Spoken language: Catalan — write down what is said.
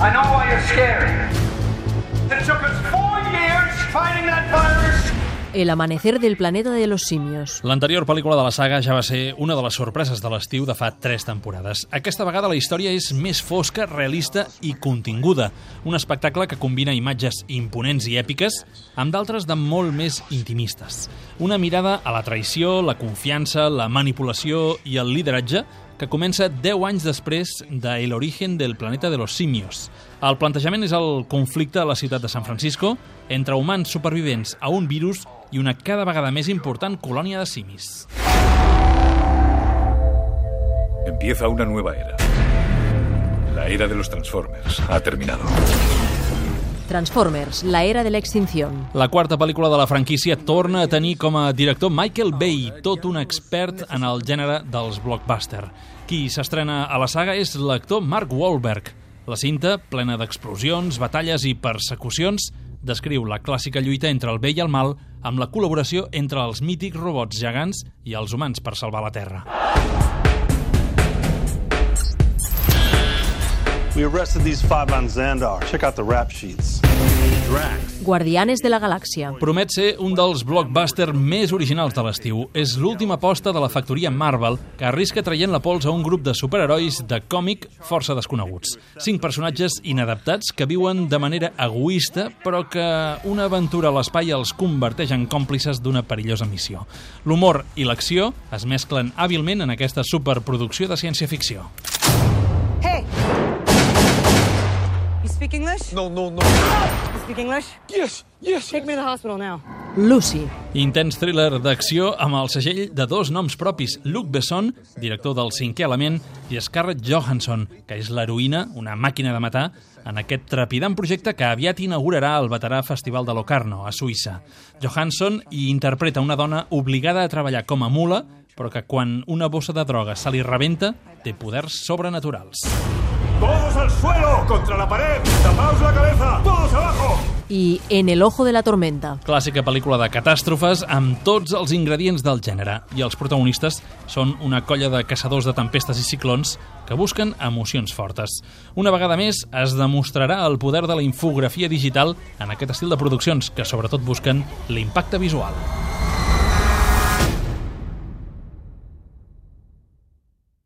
scary. It took us four years fighting that virus. El amanecer del planeta de los simios. L'anterior pel·lícula de la saga ja va ser una de les sorpreses de l'estiu de fa tres temporades. Aquesta vegada la història és més fosca, realista i continguda. Un espectacle que combina imatges imponents i èpiques amb d'altres de molt més intimistes. Una mirada a la traïció, la confiança, la manipulació i el lideratge que comença 10 anys després de El origen del planeta de los simios. El plantejament és el conflicte a la ciutat de San Francisco entre humans supervivents a un virus i una cada vegada més important colònia de simis. Empieza una nueva era. La era de los Transformers ha terminado. Transformers, la era de la extinción. La quarta pel·lícula de la franquícia torna a tenir com a director Michael Bay, tot un expert en el gènere dels blockbuster. Qui s'estrena a la saga és l'actor Mark Wahlberg. La cinta, plena d'explosions, batalles i persecucions, descriu la clàssica lluita entre el bé i el mal amb la col·laboració entre els mítics robots gegants i els humans per salvar la Terra. We arrested these five on Xandar. Check out the rap sheets. Guardianes de la Galàxia. Promet ser un dels blockbusters més originals de l'estiu. És l'última aposta de la factoria Marvel que arrisca traient la pols a un grup de superherois de còmic força desconeguts. Cinc personatges inadaptats que viuen de manera egoista però que una aventura a l'espai els converteix en còmplices d'una perillosa missió. L'humor i l'acció es mesclen hàbilment en aquesta superproducció de ciència-ficció. Speak English? No, no, no. You speak English? Yes, yes. Take me to the hospital now. Lucy. Intens thriller d'acció amb el segell de dos noms propis, Luc Besson, director del cinquè element, i Scarlett Johansson, que és l'heroïna, una màquina de matar, en aquest trepidant projecte que aviat inaugurarà el veterà Festival de Locarno, a Suïssa. Johansson hi interpreta una dona obligada a treballar com a mula, però que quan una bossa de droga se li rebenta, té poders sobrenaturals. ¡Todos al suelo! ¡Contra la pared! ¡Tapaos la cabeza! ¡Todos abajo! I En el ojo de la tormenta. Clàssica pel·lícula de catàstrofes amb tots els ingredients del gènere i els protagonistes són una colla de caçadors de tempestes i ciclons que busquen emocions fortes. Una vegada més es demostrarà el poder de la infografia digital en aquest estil de produccions que sobretot busquen l'impacte visual.